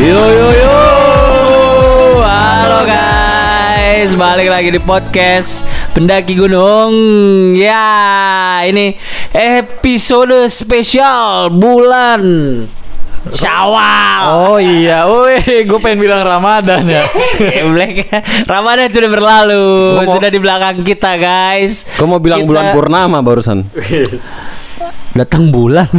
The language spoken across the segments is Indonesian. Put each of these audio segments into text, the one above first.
Yo yo yo. Halo guys, balik lagi di podcast Pendaki Gunung. Ya, ini episode spesial bulan Syawal. Oh iya, woi, gue pengen bilang Ramadan ya. Geblek. Ramadan sudah berlalu, mau- sudah di belakang kita guys. Gue mau bilang Kita- bulan purnama barusan. Datang bulan.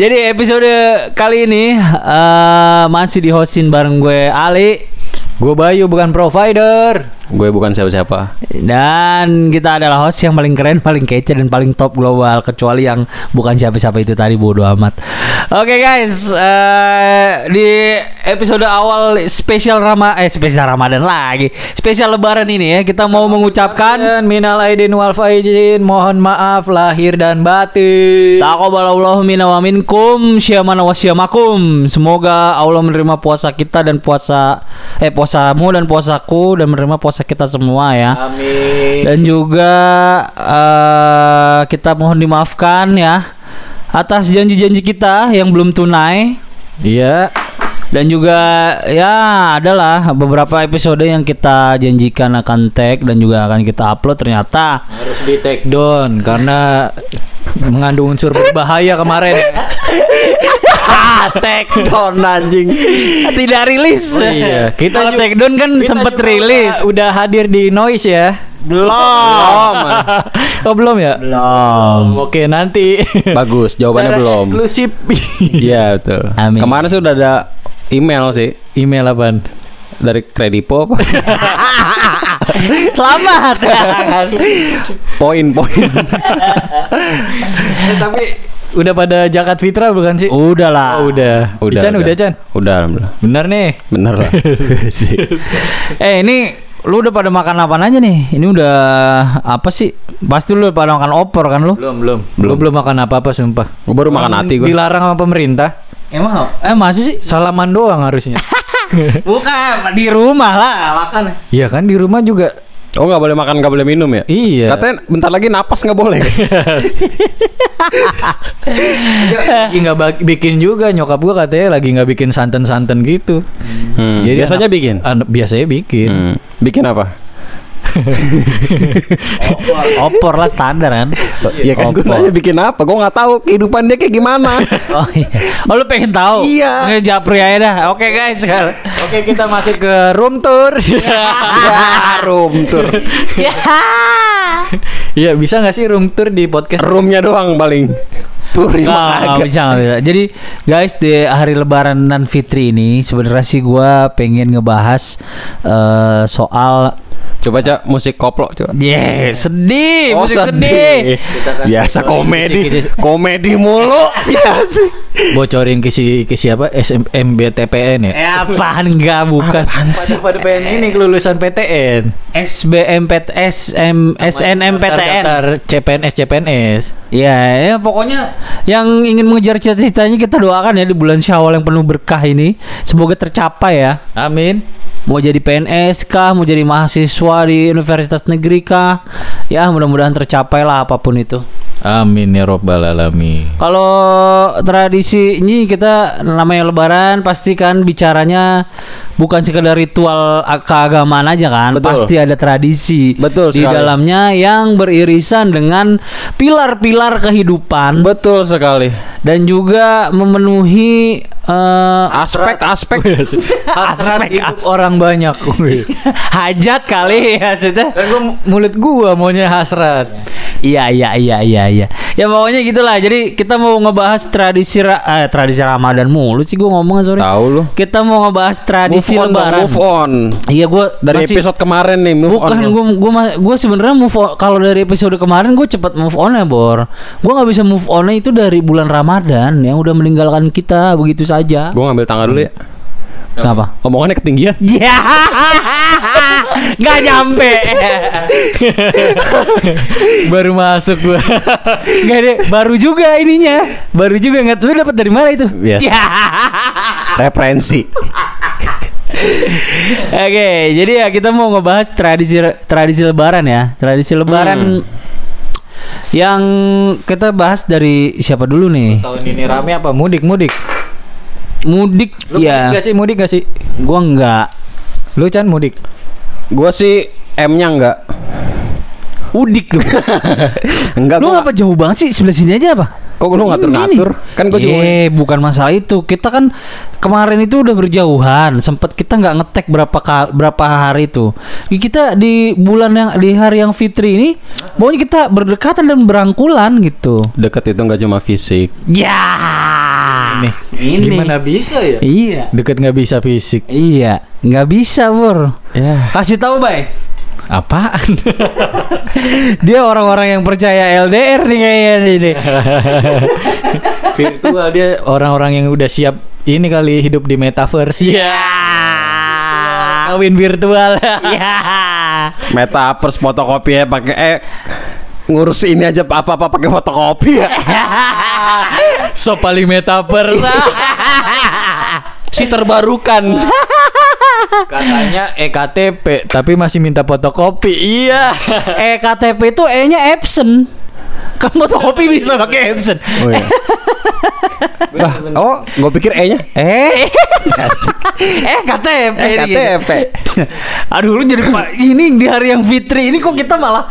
Jadi episode kali ini eh, masih di hostin bareng gue Ali gue Bayu bukan provider. Gue bukan siapa-siapa. dan kita adalah host yang paling keren, paling kece dan paling top global kecuali yang bukan siapa-siapa itu tadi bodo amat. Oke guys, eh, di episode awal spesial Rama eh spesial Ramadan lagi. Spesial lebaran ini ya, kita mau mengucapkan Dan minal aidin wal faizin, mohon maaf lahir dan batin. Taqabbalallahu minna wa minkum syamana wa syamakum. Semoga Allah menerima puasa kita dan puasa eh puasamu dan puasaku dan menerima puasa kita semua ya. Amin. Dan juga eh, kita mohon dimaafkan ya atas janji-janji kita yang belum tunai Iya. dan juga ya adalah beberapa episode yang kita janjikan akan tag dan juga akan kita upload ternyata Harus di take down karena mengandung unsur berbahaya kemarin. Ah, take down anjing. Tidak rilis. Oh iya, kita Kalau take down kan sempet rilis. Udah, udah hadir di noise ya. Belum. Oh belum ya? Belum. Oke nanti. Bagus, jawabannya Secara belum. Eksklusif. Iya betul. Amin. Kemarin sih udah ada email sih Email apaan? dari Kredipo apa? Selamat. Poin-poin. Eh, tapi udah pada jakat fitrah bukan sih? Udah lah. Oh, udah. Udah, Chan, udah. udah Chan. Udah alhamdulillah. Bener nih. Bener lah. Eh ini lu udah pada makan apa aja nih? Ini udah apa sih? Pasti lu pada makan opor kan lu? Belum, belum. Belum belum makan apa-apa sumpah. Gue baru makan hati gue. Dilarang sama pemerintah. Emang eh masih sih? Salaman doang harusnya. Bukan di rumah lah makan. Iya kan di rumah juga. Oh nggak boleh makan nggak boleh minum ya? Iya. Katanya bentar lagi napas nggak boleh. lagi nggak bak- bikin juga nyokap gua katanya lagi nggak bikin santan-santan gitu. Hmm, Jadi biasanya anak- bikin. anak- biasanya bikin. Hmm, bikin apa? opor lah standar kan. Ya kan gue Opor. nanya bikin apa? Gue nggak tahu kehidupan dia kayak gimana. Oh iya. Oh lu pengen tahu? Iya. Ngejapri aja dah. Oke guys. Oke kita masuk ke room tour. ya, room tour. ya. Iya bisa nggak sih room tour di podcast? Roomnya doang paling. Tour Nggak, nggak bisa, nggak bisa. Jadi guys di hari Lebaran dan Fitri ini sebenarnya sih gua pengen ngebahas eh, soal Coba cak musik koplo coba. Yeah, sedih, Oh, musik sedih. sedih. Kan Biasa komedi, kisi-kisi- komedi mulu. Ya sih. bocorin kisi kisi apa SM, MBTPN ya? Eh apaan enggak bukan Pada pada pengen ini kelulusan PTN. SBMPTS M SNMPTN. Daftar CPNS CPNS. Ya, ya pokoknya yang ingin mengejar cita-citanya kita doakan ya di bulan Syawal yang penuh berkah ini semoga tercapai ya. Amin. Mau jadi PNS kah, mau jadi mahasiswa di universitas negeri kah? Ya, mudah-mudahan tercapai lah apa pun itu. Amin ya robbal alamin. Kalau tradisi ini kita namanya lebaran pasti kan bicaranya bukan sekedar ritual keagamaan aja kan, Betul. pasti ada tradisi Betul di sekali. dalamnya yang beririsan dengan pilar-pilar kehidupan Betul sekali. dan juga memenuhi eh, Aspek-aspek Aspek, hidup orang banyak. hajat kali ya maksudnya. kan gua mulut gua maunya hasrat. Iya iya iya iya iya. Ya pokoknya gitulah. Jadi kita mau ngebahas tradisi ra- eh, tradisi Ramadan mulu sih gua ngomong sorry. Tahu lu. Kita mau ngebahas tradisi Move on, dong, lebaran. move on. Iya gua Dari masih- episode kemarin nih, move Bukan on. gue gue gue sebenarnya move on kalau dari episode kemarin gue cepet move on ya bor. Gue nggak bisa move on itu dari bulan Ramadan yang udah meninggalkan kita begitu saja. Gue ngambil tangga dulu ya. Kenapa? Omongannya ketinggian. Ya, nggak nyampe. Baru masuk gua. Nggak deh, baru juga ininya. Baru juga nggak. Lu dapat dari mana itu? Biasa. Ya. Referensi. Oke, jadi ya kita mau ngebahas tradisi tradisi Lebaran ya. Tradisi Lebaran yang kita bahas dari siapa dulu nih? Tahun ini rame apa mudik mudik? Lu mudik ya gak sih? Mudik gak sih? gua enggak Lu Chan mudik? Gua sih M-nya enggak. udik lu Enggak lu ngapa jauh banget sih sebelah sini aja apa Kok lu ngatur-ngatur? Kan gua juga Eh, bukan masalah itu. Kita kan kemarin itu udah berjauhan. Sempet kita nggak ngetek berapa kal- berapa hari itu. Kita di bulan yang di hari yang Fitri ini, pokoknya kita berdekatan dan berangkulan gitu. deket itu enggak cuma fisik. Ya. Nih, Ini. Gimana bisa ya? Iya. Deket nggak bisa fisik. Iya, nggak bisa, Bur. Ya. Kasih tahu, Bay. Apaan? Dia orang-orang yang percaya LDR nih kayaknya ini. Virtual dia orang-orang yang udah siap ini kali hidup di metaverse. Iya. Kawin virtual. Iya. Metaverse fotokopi ya pakai eh ngurus ini aja apa-apa pakai fotokopi ya. so paling metaverse. si terbarukan. Katanya EKTP tapi masih minta fotokopi. Iya. Eh KTP itu E-nya absent. Kan fotokopi bisa pakai absent. Oh iya. Lah, oh, gue pikir E-nya. Eh, eh KTP. Eh, KTP. Aduh lu jadi pak ini di hari yang fitri ini kok kita malah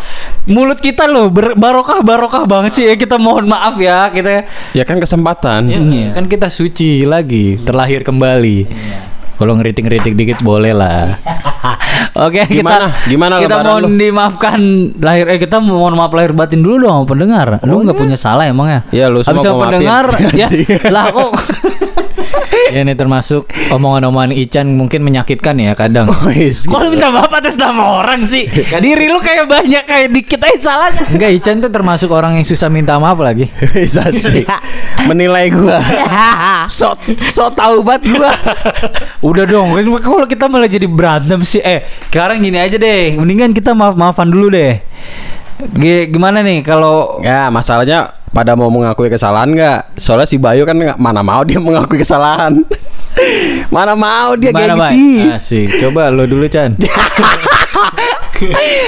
mulut kita loh ber- barokah barokah banget sih ya kita mohon maaf ya kita. Ya kan kesempatan. Ya, Kan kita suci lagi, terlahir kembali. Kalau ngeritik-ngeritik dikit boleh lah. Oke Gimana? kita Gimana kita mohon lu? dimaafkan lahir eh kita mohon maaf lahir batin dulu dong sama pendengar. Lu nggak punya salah emang ya? Iya, lu semua Habis pendengar ya lah kok ya ini termasuk omongan-omongan Ican mungkin menyakitkan ya kadang. Wis, Kok lu minta maaf atas nama orang sih? Diri lu kayak banyak kayak dikit aja salahnya. Enggak Ican tuh termasuk orang yang susah minta maaf lagi. Bisa sih. Menilai gua. So so tahu banget gua. Udah dong, kan kalau kita malah jadi berantem sih. Eh, sekarang gini aja deh. Mendingan kita maaf-maafan dulu deh. G- gimana nih kalau Ya, masalahnya pada mau mengakui kesalahan nggak? Soalnya si Bayu kan nggak mana mau dia mengakui kesalahan. mana mau dia Gimana, gengsi. Asik. Coba lo dulu Chan.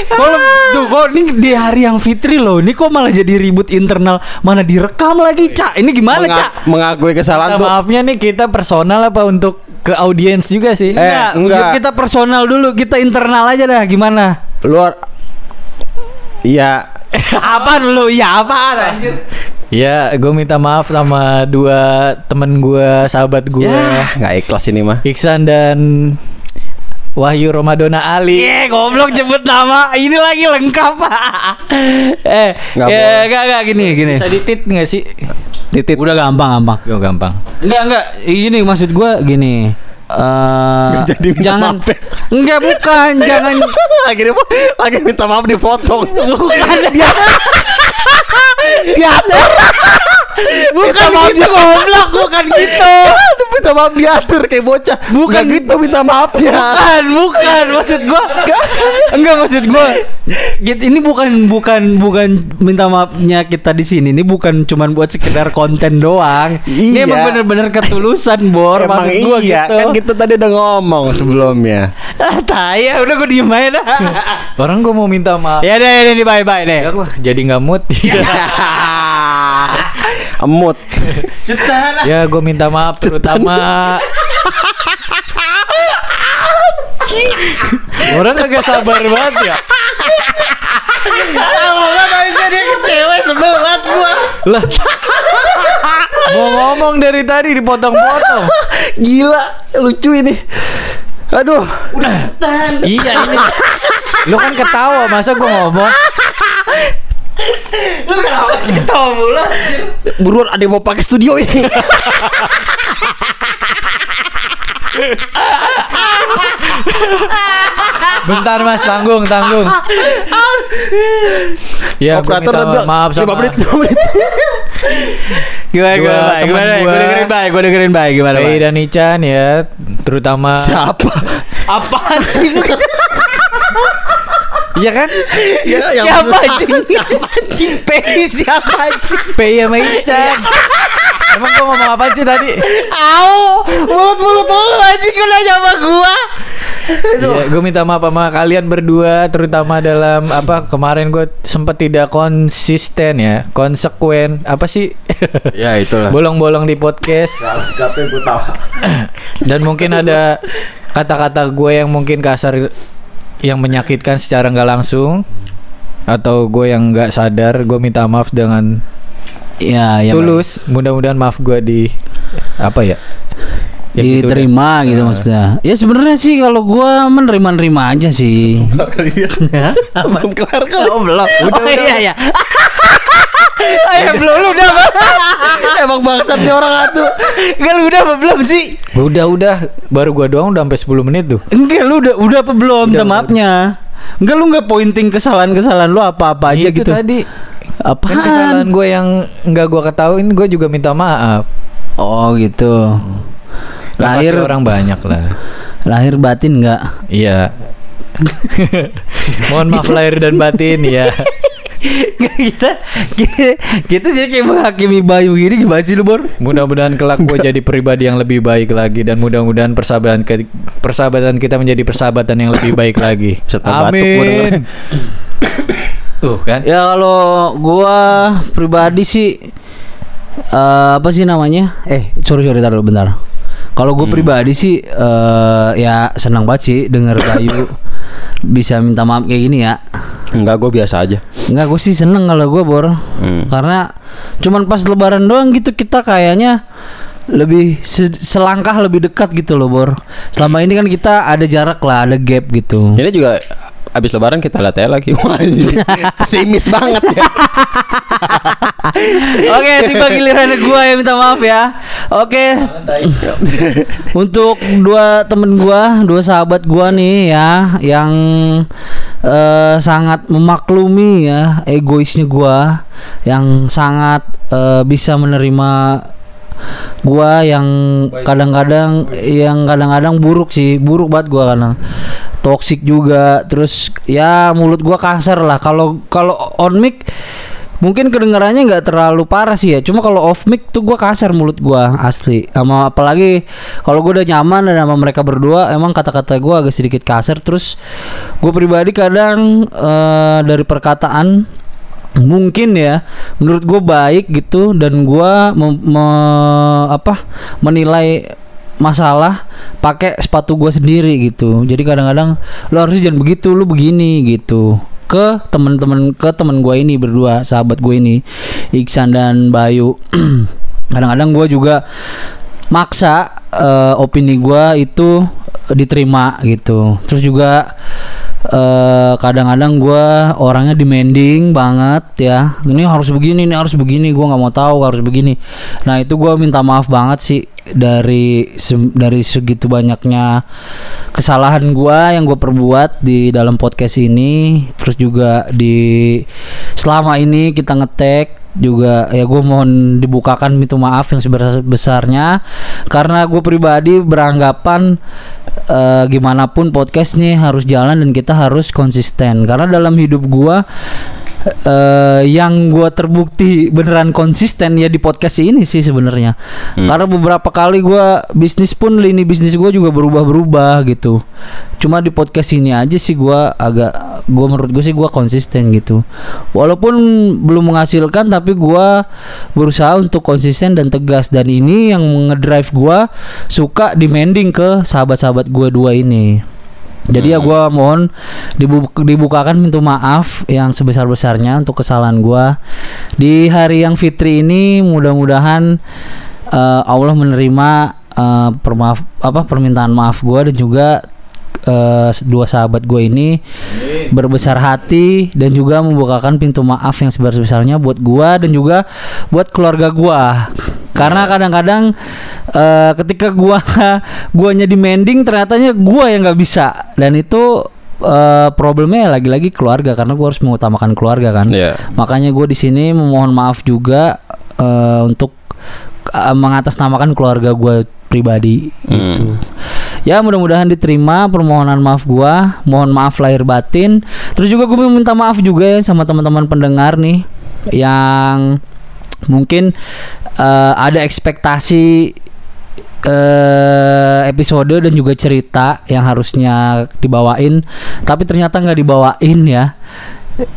kalau tuh kok ini di hari yang fitri loh. Ini kok malah jadi ribut internal. Mana direkam lagi, Cak? Ini gimana, Menga- Cak? mengakui kesalahan tuh maafnya nih kita personal apa untuk ke audiens juga sih? Eh, Enggak, enggak. Kita personal dulu, kita internal aja dah. Gimana? luar Iya, apaan lu? Ya apaan anjir? Ya, gue minta maaf sama dua temen gue, sahabat gue, ya nggak ikhlas ini mah. Iksan dan Wahyu Romadona Ali. Iya, goblok jemput nama. Ini lagi lengkap. eh, Nggak ya, enggak enggak gini gini. Bisa ditit nggak sih? Titit. Udah gampang gampang. Yo gampang. Enggak enggak. Ini maksud gua gini. Eh Nggak jadi minta jangan. maaf ya? enggak bukan. Jangan. Lagi dia lagi minta maaf dipotong. bukan. Dia diatur bukan gitu goblok bukan gitu minta maaf diatur kayak bocah. Bukan. Nggak gitu minta maafnya. bukan bukan maksud gua enggak maksud gua Git- ini bukan bukan bukan minta maafnya kita di sini ini bukan cuman buat sekedar konten doang ini Iya. emang bener-bener ketulusan bor Emang maksud gua iya, gitu kan kita tadi udah ngomong sebelumnya. ah tai ya udah gua diem aja dah Orang gue mau minta maaf. ya deh ini bye bye deh Ya, jadi nggak mood. Emut. ya, gue minta maaf terutama Orang agak sabar banget ya. Lama banget habisnya dia kecewa sebel banget gua Lah. Mau ngomong dari tadi dipotong-potong. Gila, lucu ini. Aduh, Tan iya ini. Lu kan ketawa, masa gue ngomong? Lu kenapa sih ketawa mulu buruan ada yang mau pakai studio ini. Bentar mas, tanggung, tanggung. Ya, gue Operator minta maaf sama menit, lima menit. Gimana Dua gimana temen gimana gua. Gua dengerin baik Gua dengerin baik Gimana baik dan Ican ya, terutama Siapa? Apaan sih lu Iya kan? Ya, yang Siapa anjing Siapa anjing Pei siapa anjing Pei sama Ican. Emang gue ngomong apa sih tadi? Au Mulut-mulut lu anjing Udah sama gua Iya, gue minta maaf sama kalian berdua, terutama dalam apa kemarin gue sempat tidak konsisten ya, konsekuen. Apa sih? ya itulah. Bolong-bolong di podcast. Dan mungkin ada kata-kata gue yang mungkin kasar, yang menyakitkan secara nggak langsung, atau gue yang nggak sadar. Gue minta maaf dengan Ya, ya. tulus. Mudah-mudahan maaf gue di apa ya? Ya gitu diterima gitu, maksudnya. Ya sebenarnya sih kalau gua menerima-nerima aja sih. Belum kelar kali. Oh, belum. Udah, oh, iya ya. Oh, ya belum lu udah Mas. Emang bangsat nih orang satu. Enggak lu udah apa belum sih? Udah udah, baru gua doang udah sampai 10 menit tuh. Enggak lu udah udah apa belum? Udah, maafnya. Enggak lu enggak pointing kesalahan-kesalahan lu apa-apa aja Itu gitu. tadi. Apa? Kan kesalahan gue yang nggak gue ketahuin, gue juga minta maaf. Oh gitu. Lahir Lahir orang banyak lah. lahir batin enggak? Iya. Mohon maaf lahir dan batin ya. Kita, kita kita jadi kayak menghakimi Bayu gini gimana sih lu Bor? Mudah-mudahan kelak gue jadi pribadi yang lebih baik lagi dan mudah-mudahan persahabatan ke- persahabatan kita menjadi persahabatan yang lebih baik lagi. Amin. Tuh kan. Ya kalau gua pribadi sih eh apa sih namanya? Eh, sorry sorry taruh bentar. Kalau gue pribadi sih eh ya senang banget sih denger Bayu bisa minta maaf kayak gini ya. Enggak, gue biasa aja. Enggak, gue sih seneng kalau gue bor, Hmm. karena cuman pas Lebaran doang gitu kita kayaknya lebih se- selangkah lebih dekat gitu loh bor. Selama ini kan kita ada jarak lah, ada gap gitu. Ini juga abis lebaran kita lihat aja lagi. Wah, ini Pesimis banget ya. Oke, tiba giliran gua yang minta maaf ya. Oke. Untuk dua temen gua, dua sahabat gua nih ya yang eh, sangat memaklumi ya egoisnya gua yang sangat eh, bisa menerima gua yang kadang-kadang yang kadang-kadang buruk sih buruk banget gua kadang toxic juga. Terus ya mulut gua kasar lah. Kalau kalau on mic mungkin kedengarannya nggak terlalu parah sih ya. Cuma kalau off mic tuh gua kasar mulut gua asli. Sama apalagi kalau gua udah nyaman dan sama mereka berdua emang kata-kata gua agak sedikit kasar. Terus gue pribadi kadang eh, dari perkataan mungkin ya menurut gue baik gitu dan gue apa menilai masalah pakai sepatu gue sendiri gitu. Jadi kadang-kadang lo harus jangan begitu lo begini gitu. Ke teman-teman ke teman gue ini berdua sahabat gue ini Iksan dan Bayu. Kadang-kadang gue juga maksa eh, opini gue itu diterima gitu. Terus juga eh kadang-kadang gue orangnya demanding banget ya. Ini harus begini ini harus begini gue nggak mau tahu harus begini. Nah itu gue minta maaf banget sih dari se- dari segitu banyaknya kesalahan gue yang gue perbuat di dalam podcast ini terus juga di selama ini kita ngetek juga ya gue mohon dibukakan pintu maaf yang sebesar besarnya karena gue pribadi beranggapan eh, gimana pun podcast nih harus jalan dan kita harus konsisten karena dalam hidup gue eh, yang gue terbukti beneran konsisten ya di podcast ini sih sebenarnya. Karena beberapa kali gue bisnis pun lini bisnis gue juga berubah-berubah gitu. Cuma di podcast ini aja sih gue agak gue menurut gue sih gue konsisten gitu. Walaupun belum menghasilkan tapi gue berusaha untuk konsisten dan tegas. Dan ini yang ngedrive gue suka demanding ke sahabat-sahabat gue dua ini jadi ya gue mohon dibu- dibukakan pintu maaf yang sebesar besarnya untuk kesalahan gue di hari yang fitri ini mudah-mudahan eh, Allah menerima eh, permaaf apa permintaan maaf gue dan juga eh, dua sahabat gue ini berbesar hati dan juga membukakan pintu maaf yang sebesar-besarnya buat gua dan juga buat keluarga gua. Karena kadang-kadang eh, ketika gua guanya demanding ternyatanya gua yang nggak bisa dan itu eh, problemnya lagi-lagi keluarga karena gua harus mengutamakan keluarga kan. Iya. Makanya gue di sini memohon maaf juga eh, untuk eh, mengatasnamakan keluarga gue pribadi gitu. Ya mudah-mudahan diterima permohonan maaf gua. Mohon maaf lahir batin. Terus juga gue minta maaf juga ya sama teman-teman pendengar nih yang mungkin eh, ada ekspektasi eh episode dan juga cerita yang harusnya dibawain tapi ternyata nggak dibawain ya.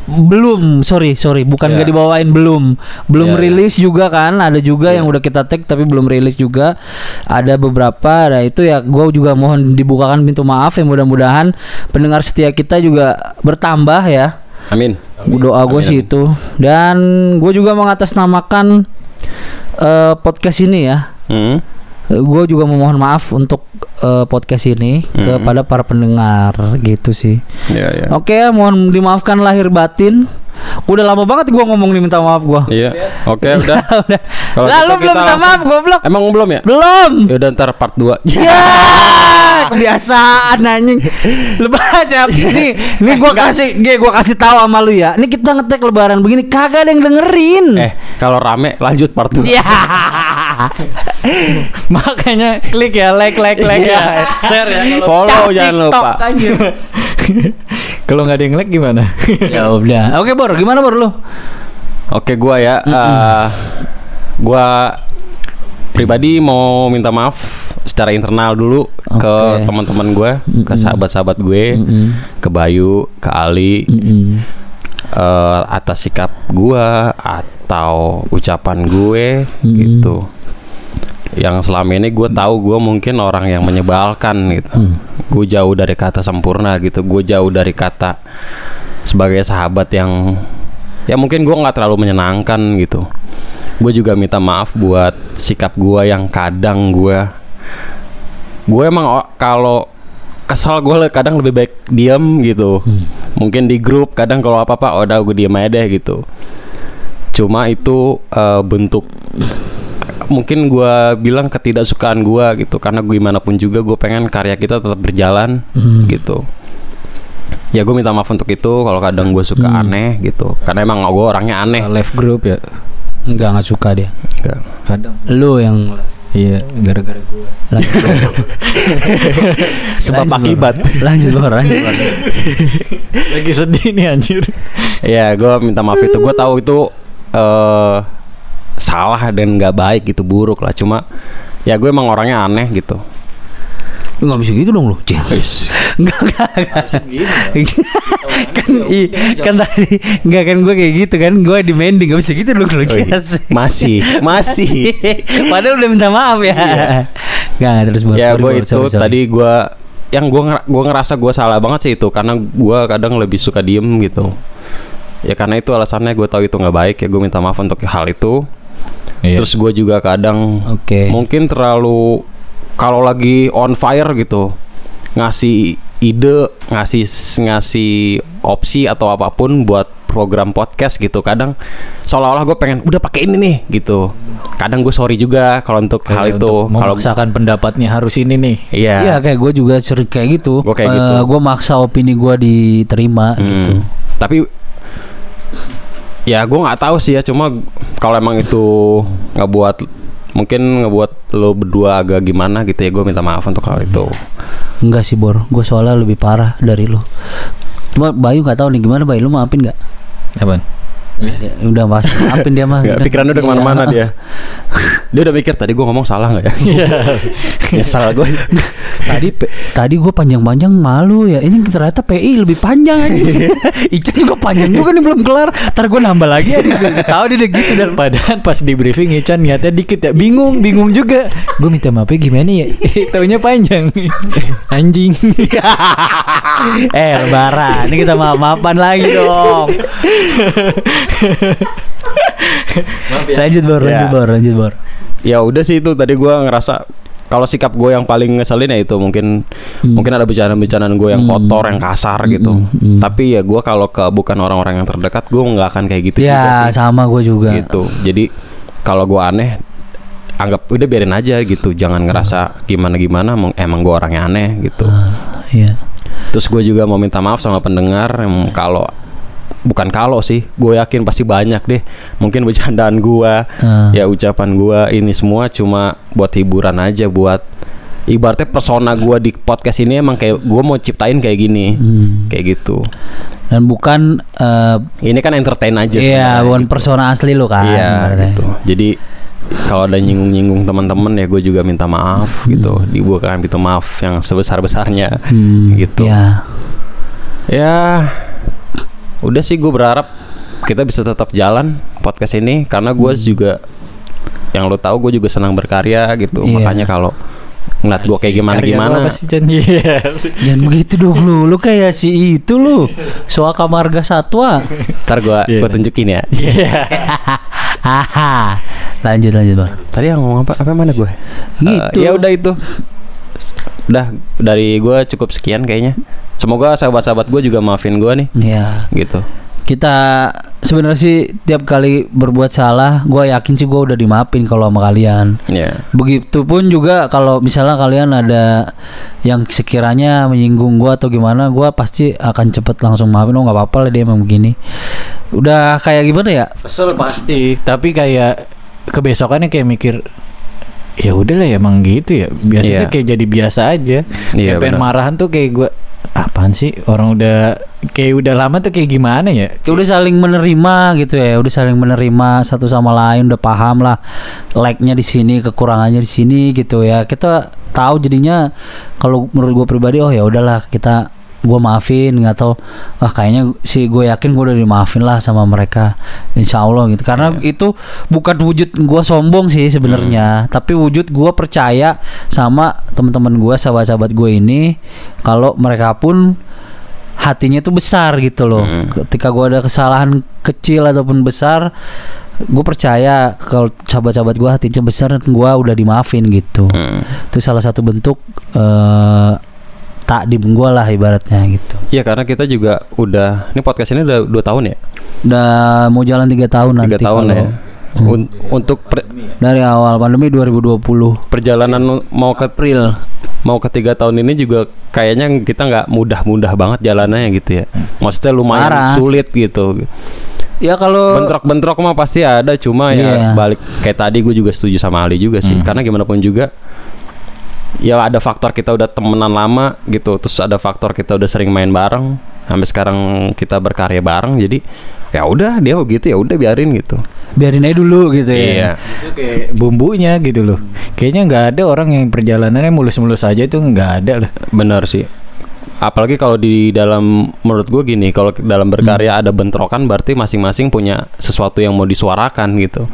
Belum sorry sorry bukan nggak dibawain belum. Belum Ya, ya. rilis juga kan ada juga yang udah kita tag tapi belum rilis juga. Ada beberapa ada itu ya gue juga mohon dibukakan pintu maaf ya mudah-mudahan pendengar setia kita juga bertambah ya. Amin. doa gue Amin, sih amin. itu. Dan gue juga mengatasnamakan eh, podcast ini ya Hmm. gue juga memohon maaf untuk eh, podcast ini Hmm. kepada para pendengar gitu sih Ya ya. oke mohon dimaafkan lahir batin udah lama banget gue ngomong nih minta maaf gue Iya. Oke udah. udah Kalau lalu gitu belum minta langsung- maaf goblok Emang belum ya? belum Ya udah ntar part 2 Ya, kebiasaan anjing. Lebaran siap. Nih, nih gua kasih, gue gua kasih tahu sama lu ya. Ini kita ngetek lebaran begini kagak ada yang dengerin. Eh, kalau rame lanjut part 2 Ya. Makanya klik ya like like like ya. Share ya. Follow jangan lupa. Kalau nggak ada yang like gimana? ya udah. Oke, Bor, gimana Bor lu? Oke gua ya eh, Gua Pribadi mau minta maaf Secara internal dulu Ke Oke. teman-teman gue Ke sahabat-sahabat gue Mm-mm. Ke Bayu Ke Ali Mm-mm. eh, Atas sikap gua Atau ucapan gue Mm-mm. Gitu yang selama ini gue tahu gue mungkin orang yang menyebalkan gitu. Gue jauh dari kata sempurna gitu. Gue jauh dari kata sebagai sahabat yang ya mungkin gue nggak terlalu menyenangkan gitu. Gue juga minta maaf buat sikap gue yang kadang gue gue emang kalau kesal gue kadang lebih baik diam gitu. Mungkin di grup kadang kalau apa apa udah gue diam aja deh gitu. Cuma itu eh, bentuk mungkin gue bilang ketidaksukaan gue gitu karena gue gimana pun juga gue pengen karya kita tetap berjalan Hmm. gitu ya gue minta maaf untuk itu kalau kadang gue suka aneh gitu karena emang gue orangnya aneh Live group ya. Enggak, enggak suka dia. Enggak. Kadang. Lu yang Iya, gara-gara gue. lanjut. Sebab Lanjut, akibat Lanjut, Bor, lanjut. Bor. Lagi sedih nih anjir. ya gue minta maaf itu gue tahu itu eh salah dan nggak baik gitu buruk lah cuma ya gue emang orangnya aneh gitu Lu nggak bisa gitu dong lu. Cih. Enggak, enggak, enggak. kan i, kan tadi enggak kan gue kayak gitu kan gue demanding gak bisa gitu lu lu iya. Jas. masih masih Padahal udah minta maaf ya. Enggak, enggak terus Bor. ya gue itu sorry, sorry. tadi gue yang gue gue ngerasa gue salah banget sih itu karena gue kadang lebih suka diem gitu ya karena itu alasannya gue tahu itu nggak baik ya gue minta maaf untuk hal itu Iya. terus gue juga kadang Oke. mungkin terlalu kalau lagi on fire gitu ngasih ide ngasih ngasih opsi atau apa pun buat program podcast gitu kadang seolah-olah gue pengen udah pakai ini nih gitu kadang gue sorry juga kalau untuk hal Kayak itu untuk kalau memaksakan pendapatnya harus ini nih. iya Iya kayak gue juga sering kayak gitu. Gua kayak gitu. Gue maksa opini gue diterima Hmm, gitu. Tapi ya gue nggak tahu sih ya cuma kalau emang itu ngebuat mungkin ngebuat lo berdua agak gimana gitu ya gue minta maaf untuk hal itu. Enggak sih Bor, gue soalnya lebih parah dari lu. Cuma Bayu nggak tahu nih gimana Bayu, lu maafin nggak? Apaan? Ya, udah mas, maafin dia mah. Pikiran udah ke mana-mana Iya. dia. Dia udah mikir tadi gue ngomong salah nggak ya? Nyesal gue. tadi pe- tadi gue panjang-panjang malu ya. Ini ternyata PI lebih panjang aja. Ican juga panjang juga nih belum kelar. Ntar gue nambah lagi ya. Tahu dia udah gitu dan Padahal pas di briefing Ican niatnya dikit ya Bingung, bingung juga Gue minta maafnya gimana ya Taunya panjang Anjing eh lebaran. Ini kita maaf-maafan lagi dong. Lanjut bor, lanjut Ya. bor, lanjut bor. ya udah sih itu tadi gue ngerasa kalau sikap gue yang paling ngeselin ya itu mungkin mungkin ada bercandaan-bercandaan gue yang kotor yang kasar gitu hmm. tapi ya gue kalau ke bukan orang-orang yang terdekat gue nggak akan kayak gitu juga Ya sih. sama gue juga. gitu jadi kalau gue aneh anggap udah biarin aja gitu jangan ngerasa gimana gimana emang gue orangnya aneh gitu Iya. terus gue juga mau minta maaf sama pendengar yang kalau bukan kalau sih gue yakin pasti banyak deh mungkin bercandaan gue Ah. ya ucapan gue ini semua cuma buat hiburan aja buat ibaratnya persona gue di podcast ini emang kayak gue mau ciptain kayak gini Hmm. kayak gitu Dan bukan eh, ini kan entertain aja Iya, bukan gitu. persona asli lo kan. Iya gitu. Jadi kalau ada nyinggung-nyinggung teman-teman ya gue juga minta maaf gitu dibukakan pintu maaf yang sebesar besarnya Hmm, gitu Ya. ya udah sih gue berharap kita bisa tetap jalan podcast ini karena gue Hmm. juga yang lo tahu gue juga senang berkarya gitu Iya. makanya kalau ngeliat gue kayak gimana Karya gimana sih, Chan? Iya. Jangan begitu dong lu. Lu kayak si itu lu. Soaka Marga Satwa. ntar gue Iya. gue tunjukin ya Haha. lanjut lanjut, Bang. tadi yang ngomong apa apa mana gue Gitu. ya udah itu udah dari gue cukup sekian kayaknya semoga sahabat-sahabat gue juga maafin gue nih Ya, gitu kita sebenarnya sih tiap kali berbuat salah, gue yakin sih gue udah dimaafin kalau sama kalian. ya Begitupun juga kalau misalnya kalian ada yang sekiranya menyinggung gua atau gimana, gua pasti akan cepet langsung maafin. Oh nggak apa-apa lah dia emang begini. Udah kayak gimana ya? Kesel pasti, tapi kayak kebesokannya kayak mikir ya udahlah ya emang gitu ya. Biasanya Iya. kayak jadi biasa aja. Iya, kayak pengen marahan tuh kayak gue apaan sih orang udah kayak udah lama tuh kayak gimana ya? Ya udah saling menerima gitu ya. Udah saling menerima satu sama lain, udah paham lah like-nya di sini, kekurangannya di sini gitu ya. Kita tahu jadinya kalau menurut gue pribadi oh ya udahlah kita gue maafin nggak tahu wah kayaknya sih gue yakin gue udah dimaafin lah sama mereka. Insya Allah gitu. Karena itu bukan wujud gue sombong sih sebenarnya tapi wujud gue percaya sama teman-teman gue sahabat-sahabat gue ini kalau mereka pun hatinya tuh besar gitu loh. Ketika gue ada kesalahan kecil ataupun besar gue percaya kalau sahabat-sahabat gue hatinya besar dan gue udah dimaafin gitu. Hmm. itu salah satu bentuk eh takdim gue lah ibaratnya gitu. Iya karena kita juga udah ini podcast ini udah dua tahun ya? Udah mau jalan tiga tahun tiga nanti tahun kalau- ya? Un- untuk per- dari awal pandemi 2020 perjalanan mau ke April. mau ke tiga tahun ini juga kayaknya kita nggak mudah-mudah banget jalannya gitu ya. Maksudnya lumayan Parah. sulit gitu. Ya kalau bentrok-bentrok mah pasti ada cuma Iya. ya balik kayak tadi gue juga setuju sama Ali juga sih. Karena gimana pun juga ya ada faktor kita udah temenan lama gitu. Terus ada faktor kita udah sering main bareng. Sampai sekarang kita berkarya bareng jadi ya udah dia begitu ya udah biarin gitu. Biarin aja dulu gitu ya. Iya. Itu kayak bumbunya gitu loh. Kayaknya nggak ada orang yang perjalanannya mulus-mulus aja itu nggak ada lah. benar sih apalagi kalau di dalam menurut gue gini kalau dalam berkarya ada bentrokan berarti masing-masing punya sesuatu yang mau disuarakan gitu.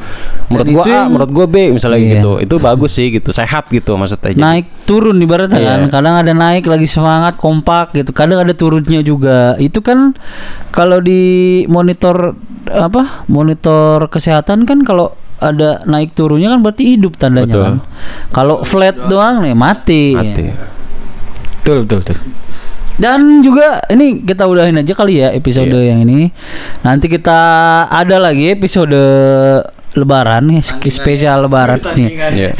Menurut gue A yang- menurut gue B misalnya Iya. gitu itu bagus sih gitu sehat gitu maksudnya. Jadi- naik turun ibaratnya Iya. kan kadang ada naik lagi semangat kompak gitu kadang ada turunnya juga. Itu kan kalau di monitor apa monitor kesehatan kan kalau ada naik turunnya kan berarti hidup tandanya Betul. kan. Kalau flat doang nih mati, mati. Betul betul betul. Dan juga ini kita udahin aja kali ya episode Iya. yang ini. Nanti kita ada lagi episode lebaran nih spesial lebaran. Nih.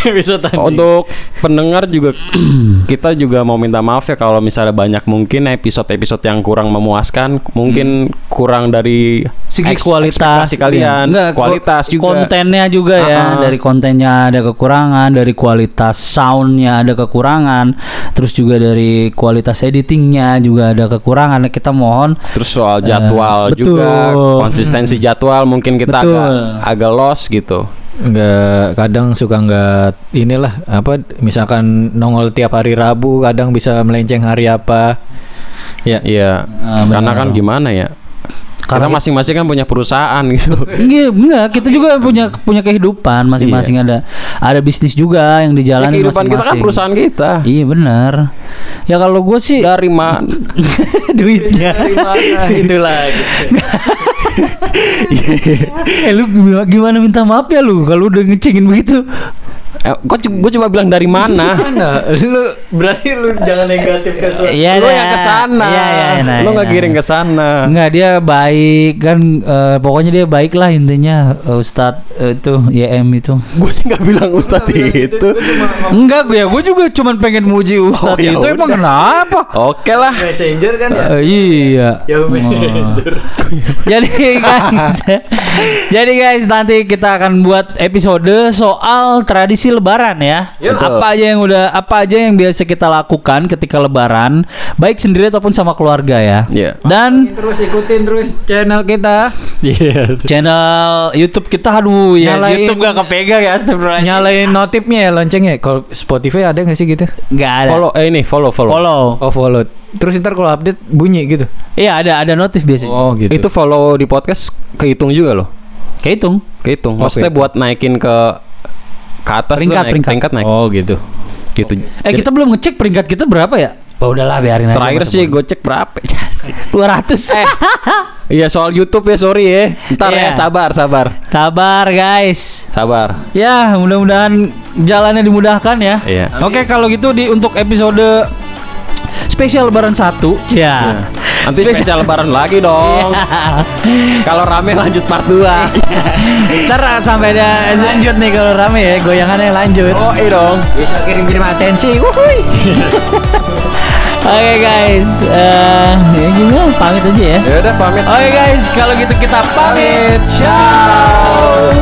Bisa tanding. Untuk pendengar juga kita juga mau minta maaf ya kalau misalnya banyak mungkin episode-episode yang kurang memuaskan, mungkin kurang dari segi kualitas kalian, Enggak, kualitas juga. kontennya juga ya Ah-ah. dari kontennya ada kekurangan dari kualitas soundnya ada kekurangan terus juga dari kualitas editingnya juga ada kekurangan kita mohon Terus soal jadwal Eh, betul. juga, konsistensi jadwal mungkin kita Betul. agak agak lost gitu. Nggak kadang suka nggak inilah apa misalkan nongol tiap hari Rabu kadang bisa melenceng hari apa ya Iya, Ah, karena kan gimana ya? Karena masing-masing kan punya perusahaan gitu. Enggak, enggak, kita juga punya punya kehidupan masing-masing ada ada bisnis juga yang Ya, dijalani kehidupan kita kan masing-masing. perusahaan kita. Iya benar. Ya kalau gue sih Dari mana? duitnya. dari mana itu lagi eh lu gimana, gimana minta maaf ya lu kalau udah ngecengin begitu? Eh, gue coba bilang dari mana? mana lu berarti lu jangan negatif ke suatu Iya, lu yang ke sana. Iya, iya, nah, lu nggak iya. giring ke sana. Enggak dia baik kan eh, pokoknya dia baik lah intinya eh, Ustadz eh, itu YM itu. Gue sih nggak bilang ustadz itu. Enggak gue ya gue juga cuman pengen muji Ustadz Oh, ya itu emang kenapa? Oke lah. messenger kan ya Eh, iya. Yahoo Messenger Jadi guys. Jadi guys nanti kita akan buat episode soal tradisi lebaran ya. Yuk. Apa aja yang udah apa aja yang biasa kita lakukan ketika lebaran, baik sendiri ataupun sama keluarga ya. Iya. Dan terus ikutin terus channel kita. channel YouTube kita aduh ya Nyalain- YouTube gak kepegang ya astagfirullahaladzim. Nyalain notifnya ya loncengnya. Kalau Spotify ada nggak sih gitu? Nggak ada. Follow eh ini follow follow. Follow. Oh follow. Terus ntar kalau update bunyi gitu. Iya ada ada notif biasanya. Oh gitu. Itu follow di podcast kehitung juga loh. Kehitung. Kehitung. Oh, Maksudnya kehitung. buat naikin ke ke atas Peringkat, naik, peringkat. peringkat naik. Oh gitu. Gitu. Eh kita belum ngecek peringkat kita berapa ya? Oh udahlah biarin aja. Terakhir sih gue cek berapa? 200. Eh. Iya soal YouTube ya sorry ya. Ntar Iya. ya sabar sabar Sabar guys. sabar. Ya, mudah-mudahan jalannya dimudahkan ya. Iya. Oke, kalau gitu di untuk episode spesial lebaran 1. Ya. Nanti spesial lebaran lagi dong. Kalau rame lanjut part 2. Ntar sampai ada Lanjut nih kalau rame ya, goyangannya lanjut. Oh, iya dong. Bisa kirim-kirim atensi. Wuhui. Oke guys, eh ya gimana? Pamit aja ya. Ya udah pamit. Oke guys, kalau gitu kita pamit. Ciao.